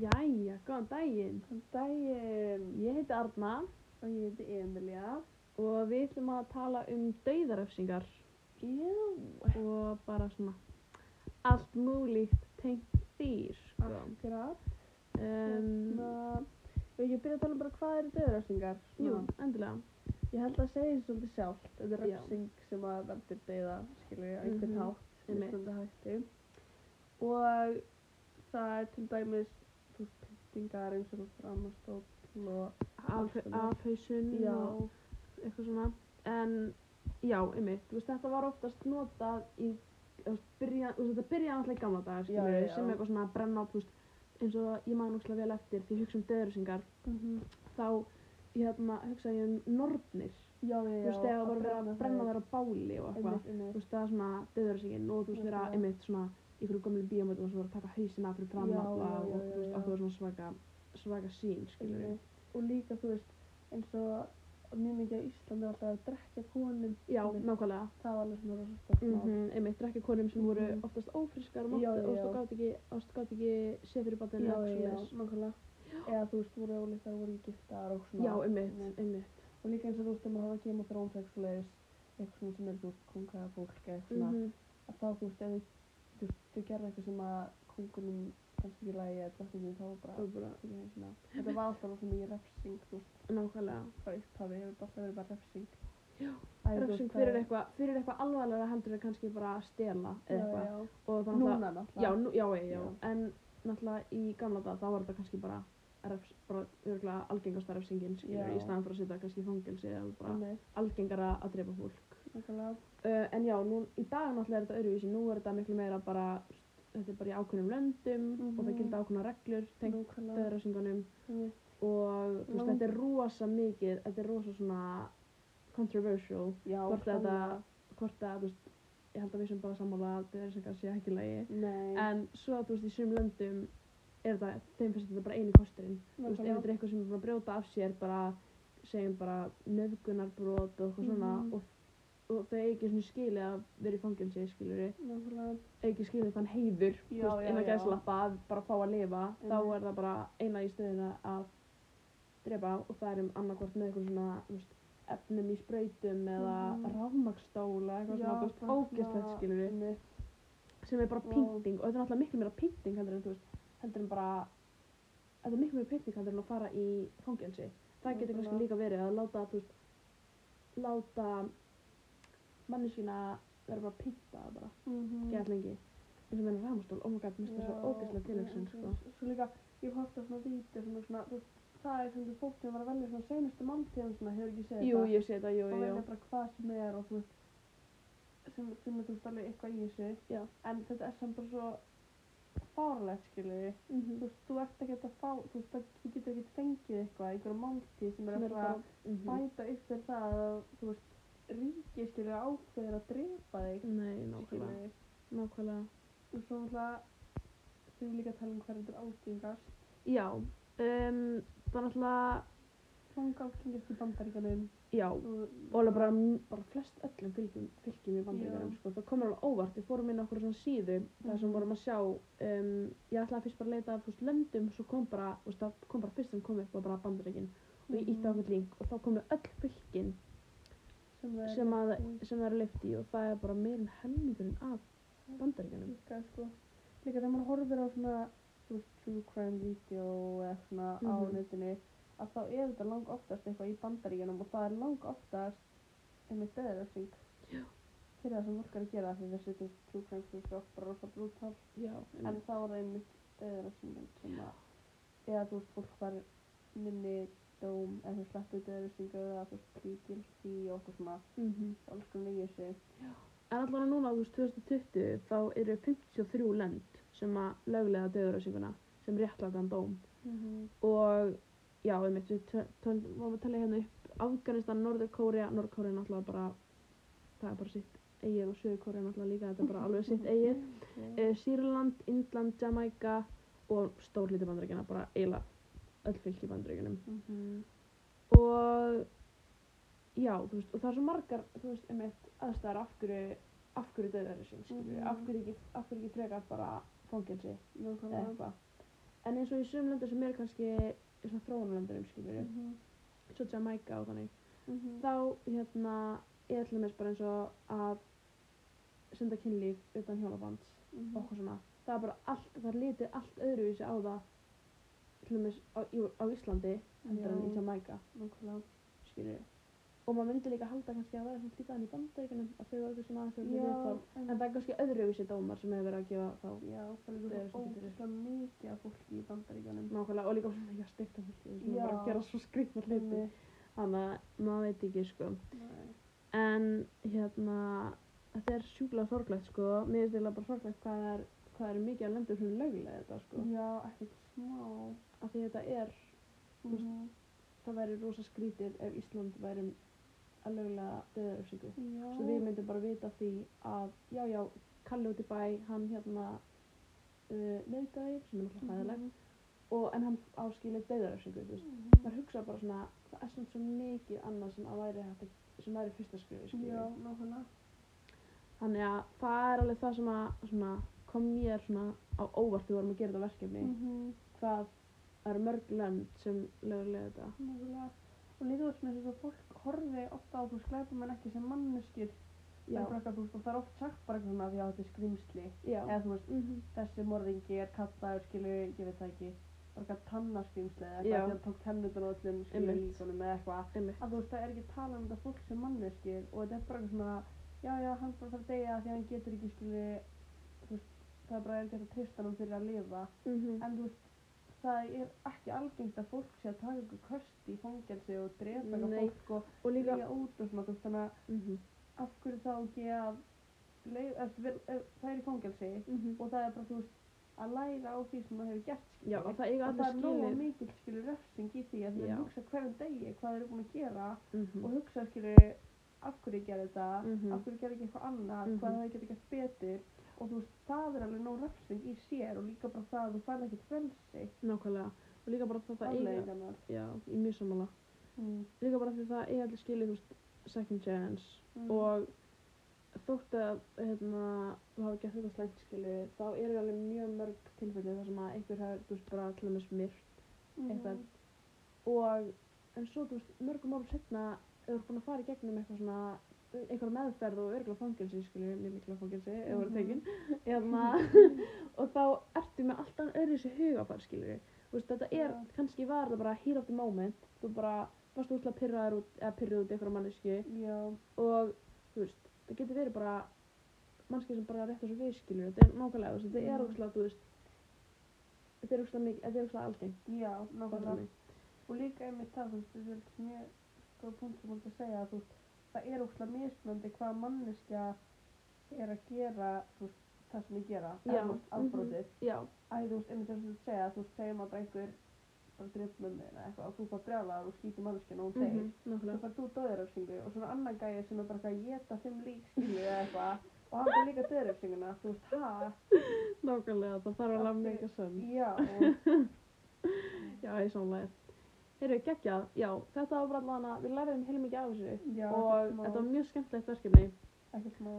Jæja, góðan daginn. Góðan daginn. Ég heiti Arna Og ég heiti Emilia. og við ætlum að tala um dauðaröfsingar Já. og bara svona allt múlíkt tengt því, sko. Akkurat. Um, Hérna, við ekki byrja að tala um bara hvað eru döðröfsingar? jú, endilega. Ég held að segja þessu svolítið sjálft. Þetta er röfsing sem að veldur dauða, skilur ég, einhvern Mhm, hátt, einmitt. mismunandi hætti. Og það er til dæmis, þú pyntingar eins og þú framastóll og afhausun og eitthvað svona. En já, einmitt, þú veist, þetta var oftast notað í, þú byrja, þú veist, þetta byrjaði alltaf í gamla dagar, sem eitthvað svona brenna á, þú veist, eins og ég man úrslega vel eftir því hugsa um dauðaröfsingar, Mhm. þá, hérna, hugsa ég um nornir. Já, já, þú já. veist, þegar það voru verið að brenna þær á báli og eitthvað, þú veist, það er svona döðursingin og þú veist, Nákvæmlega. einmitt svona einhverjum gömlum bíómyndum sem voru að taka hausinn af fyrir fram alla og þú veist, að þú er svona svaka, svaka sín, skilur. Einmitt. Og líka, þú veist, eins og mjög mikið á Íslandi var alltaf að drekja konum. Já, nákvæmlega. Það var alveg svona rosa stórt Mm mál. einmitt, drekka konum sem voru Mhm. oftast ófriskar og þú gátt ekki, oft gátt ekki séð fyrir batinu eða svoleiðis. nákvæmlega. Eða þú veist, voru ólíkar, voru ekki giftar og svona. Já, einmitt, Einmitt. Og líka eins og þú veist, þegar maður hafa of Thrones eitthvað svona sem er, þú veist, kongaða fólk eitthvað svona, Mhm. að þá, þú veist, ef þau, þau gerðu eitthvað sem að kongunum fannst ekki lægi eða drottningin, þá var bara, bara, ekki eins og Þetta var alltaf rosa mikið refsing, þú veist, nákvæmlega. bara upphafi, hefur alltaf verið bara refsing. Já, Refsing fyrir eitthvað, fyrir eitthvað alvarlega heldur en kannski bara að stela Já, eða eitthvað. já. Þannig Núna náttúrulega. já, nú, já, já, já, Já. en náttúrulega í gamla dag þá var þetta kannski bara, refs, bara örgulega algengasta refsingin, skilur, Já. í staðan fyrir að setja kannski í fangelsi eða bara algengara að drepa fólk. Uh, en já, nú, í dag náttúrulega er þetta öðruvísi, nú er þetta miklu meira bara, þetta er bara í ákveðnum löndum og það Mhm. gilda ákveðna reglur tengt döðrefsingunum Einmitt. og veist, þetta er rosa mikið, þetta er rosa svona controversial, Já, hvort þetta, hvort að, þú veist, ég held að við sem bara sammála að döðrefsingar sé ekki lægi, en svo, þú veist, í sumum löndum er þetta, þeim finnst þetta bara eini kosturinn, þú veist, ef þetta er eitthvað sem er að brjóta af sér bara, segjum bara nöðgunarbrot og eitthvað svona Mhm. og, og þau eigi ekki skilið að vera í fangelsi, skilur við, Nákvæmlega. ekki skilið þann heiður, Já, veist, já, já. gæslappa að bara fá að lifa, þá er það bara eina í stöðina að drepa og það er um annarkvort með eitthvað svona, þú veist, efnum í sprautum eða rafmagnstól eða eitthvað svona, þú veist, ógeðslegt skilur við, Einmitt. sem er bara Vá. pynting og þetta er náttúrulega miklu meira pynting heldur en, þú veist, heldur en bara, þetta er miklu meira pynting heldur en að fara í fangelsi. Það getur kannski líka verið að láta, þú veist, láta manneskina vera bara pynta bara, Mhm. gett lengi. eins og meina rafmagnstól, oh my god, mér finnst það svo ógeðslega tilhugsun, já, sko. Svo líka, ég hótt á svona sem er svona, þú veist, það er sem þú fólk sem var að velja svona seinustu máltíðum svona, hefur ekki séð Jú, þetta? ég sé þetta, jú, og jú, velja jú. bara hvað sem er og þú veist, sem, sem þú veist alveg eitthvað í þessu. Já. En þetta er samt bara svo fárlegt, skilur við. Þú Mhm. veist, þú ert ekki að fá, þú veist, það- þú getur ekki fengið eitthvað, einhverja máltíð sem er að fara bara, mhm. bæta upp fyrir það að, þú veist, skilur ákveður að drepa þig, Nei, nákvæmlega, við. nákvæmlega. Og svo náttúrulega, þau líka að tala um hvað þetta er algengast. Já, um, það er náttúrulega, Langa algengast í bandaríkanum. já, Og, alveg bara, bara flest öllum fylgjum, fylgjum í bandaríkjarum, Já. sko. Það komur alveg óvart, við fórum inn á okkur svona síðu, þar sem Mhm. vorum að sjá, um, ég ætlaði fyrst bara að leita þú veist, löndum, svo kom bara, þú veist, það kom bara fyrst sem kom upp var bara bandaríkin og ég ítti á Mhm. okkur link og þá komu öll fylgin sem er sem að, sem er leift í og það er bara meir en helmingurinn af bandaríkjanum. Líka, sko. Líka þegar maður horfir á svona, true crime video eða svona á Mhm. netinu, að þá er þetta lang oftast eitthvað í bandaríkanum og það er lang oftast einmitt döðaröfsing. Fyrir það sem fólk er að gera því þessi, true crime video er oft bara rosa brútal. Já, En þá er það einmitt döðaröfsingin sem að, eða þú veist, fólk var minni dóm, eða þú sleppu döðaröfsingu eða þú veist, plead guilty og eitthvað svona, mhm. alls konar í þessu. En allavega núna, þú veist, 2020, þá eru 53 lönd sem að löglega döðuröðsinguna sem réttlætan dóm. Mm Og, já, við töl- töl- vorum að tala hérna upp Afganistan, Norður Kórea, Norður Kórea náttúrulega bara, það er bara sitt eigið og Suður Kórea náttúrulega líka, þetta er bara alveg sitt eigið. E, Sýrland, Indland, Jamaica og stór hluti bandaríkjana, bara eiginlega öll fylki í bandaríkjunum. Mhm. og já, þú veist, og það er svo margar þú veist, einmitt, aðstæðar af hverju af hverju döðverðising, skilur Mhm. af hverju ekki, af hverju ekki frekar bara fangelsi eða eitthvað en eins og í sömum löndur sem eru kannski í svona þróunarlöndurum skilur Mhm. svo Jamaica og þannig Mhm. þá hérna er til dæmis bara eins og að senda kynlíf utan hjónabands Mhm. og okkur svona það er bara allt, það er litið allt öðruvísi á það til dæmis á, á Íslandi heldur en í. Jamaica skilur og maður myndi líka halda kannski að er svona líka í bandaríkunum að þau eru svona aðeins en það er kannski öðruvísi dómar sem hefur verið að gefa þá. Já, það er líka ótrúlega mikið af fólki í nákvæmlega og líka svona ekki að stekta fólki sem er bara að gera svo skrýtna hluti. Þannig að maður veit ekki sko. Nei. en hérna þetta er sjúklega sorglegt sko. Mér finnst eiginlega bara sorglegt hvað er hvað er mikið að lenda sem er lögulega þetta sko Já, ekkert smá. af því þetta er veist, Mhm. það væri rosa skrítið ef Ísland væri að lögulega Já. svo við myndum bara vita því að já já Kalli út í bæ hann hérna uh, neytaði sem er náttúrulega hæðilegt Mhm. og en hann döðaröfsingu þú veist Mhm. maður hugsa bara svona það er svona svo mikið annað sem að væri hægt sem væri fyrsta skrifi Já, nákvæmlega. þannig að það er alveg það sem að svona, kom mér svona á óvart þegar við vorum að gera þetta verkefni Mhm. hvað það eru mörg lönd sem lögulega þetta Nákvæmlega. Og líka veist með þess að fólk horfi ofta á þú sklæpa mann ekki sem manneskir. Það þú veist, það er oft sagt bara eitthvað svona að þetta er skrýmsli. já, Eða þú veist, mhm, þessi morðingi er kallaður, skilur, ég veit það ekki, bara eitthvað tannaskrimsli eða eitthvað því að hann tók tennutun á öllum, Einmitt. líkonum eða eitthvað. Að þú veist, það er ekki talað um þetta fólk sem manneskir og þetta er bara eitthvað svona, já, já, hann bara þarf að deyja því að hann getur ekki, veist, það er bara ekki hægt að treysta hann fyrir að lifa. mhm, En þú veist, það er ekki algengt að fólk sé að taka ykkur köst í fangelsi og drepa Nei. fólk og og líka út og svona, þú þannig að mhm, af hverju þá ekki að það er í fangelsi mhm, og það er bara, þú veist, að læra á því sem það hefur gert, já, og það er skilið mikil, skilur, refsing í því að Já. hugsa hverjum degi hvað þeir eru búin að gera mhm, og hugsa, skilur, af hverju ég gerði þetta, Mhm. af hverju gerði ekki eitthvað annað, Mhm. hvað það geti gert betur og þú veist, það er alveg nóg refsing í sér og líka bara það að þú færð ekkert frelsi, nákvæmlega og líka bara það það eiga já, í mjög samanlega Mm. líka bara því það eiga allir skilið þú veist, second chance Mm. og þótt að hérna, þú hafa gert þetta slæmt skilið þá eru alveg mjög mörg tilfelli þar sem að einhver hefur, þú veist, bara til dæmis myrt eitthvað. Mhm. og en svo, þú veist, mörgum árum setna ert búin að fara í gegnum eitthvað svona einhver meðferð og örgulega fangelsi skilju, líklega fangelsi, ef þú eru Mhm. tekin hérna, og þá ertu með alltaf öðru þessi hugafar skilju þetta er, Já. kannski var þetta bara heat of the moment, þú bara varst úrslega pyrraður út, eða pyrruð út einhverja mannesku Já, og þú veist, það getur verið bara mannski sem bara rétt þessu við skilur þetta er nákvæmlega, þetta er Mhm. ógslag þú veist þetta er ógslag mikið, þetta er ógslag algengt já, nákvæmlega. Og líka einmitt það, þú veist, þetta er mjög góð punkt sem þú segja, þú það er óslega mismunandi hvað manneskja er að gera, þú veist, það sem ég gera, eða þú veist, afbrótið. já, Æ, þú veist, einmitt þess að segja, þú veist, segjum að bara einhver bara dreif mömmu eða eitthvað og þú bara brjálaður og skýtur manneskjana og hún deyr. mhm, Svo nákvæmlega fær þú döðuröfsingu og svona annan gæði sem er bara eitthvað að geta fimm lík skilu eða eitthvað og hann fær líka döðuröfsinguna, þú veist, ha? nákvæmlega, það þarf að Af meika því- sönn Já, þetta var bara allan að við læriðum heilmikið af þessu já, og ekkert smá, þetta var mjög skemmtilegt verkefni. Ekkert smá.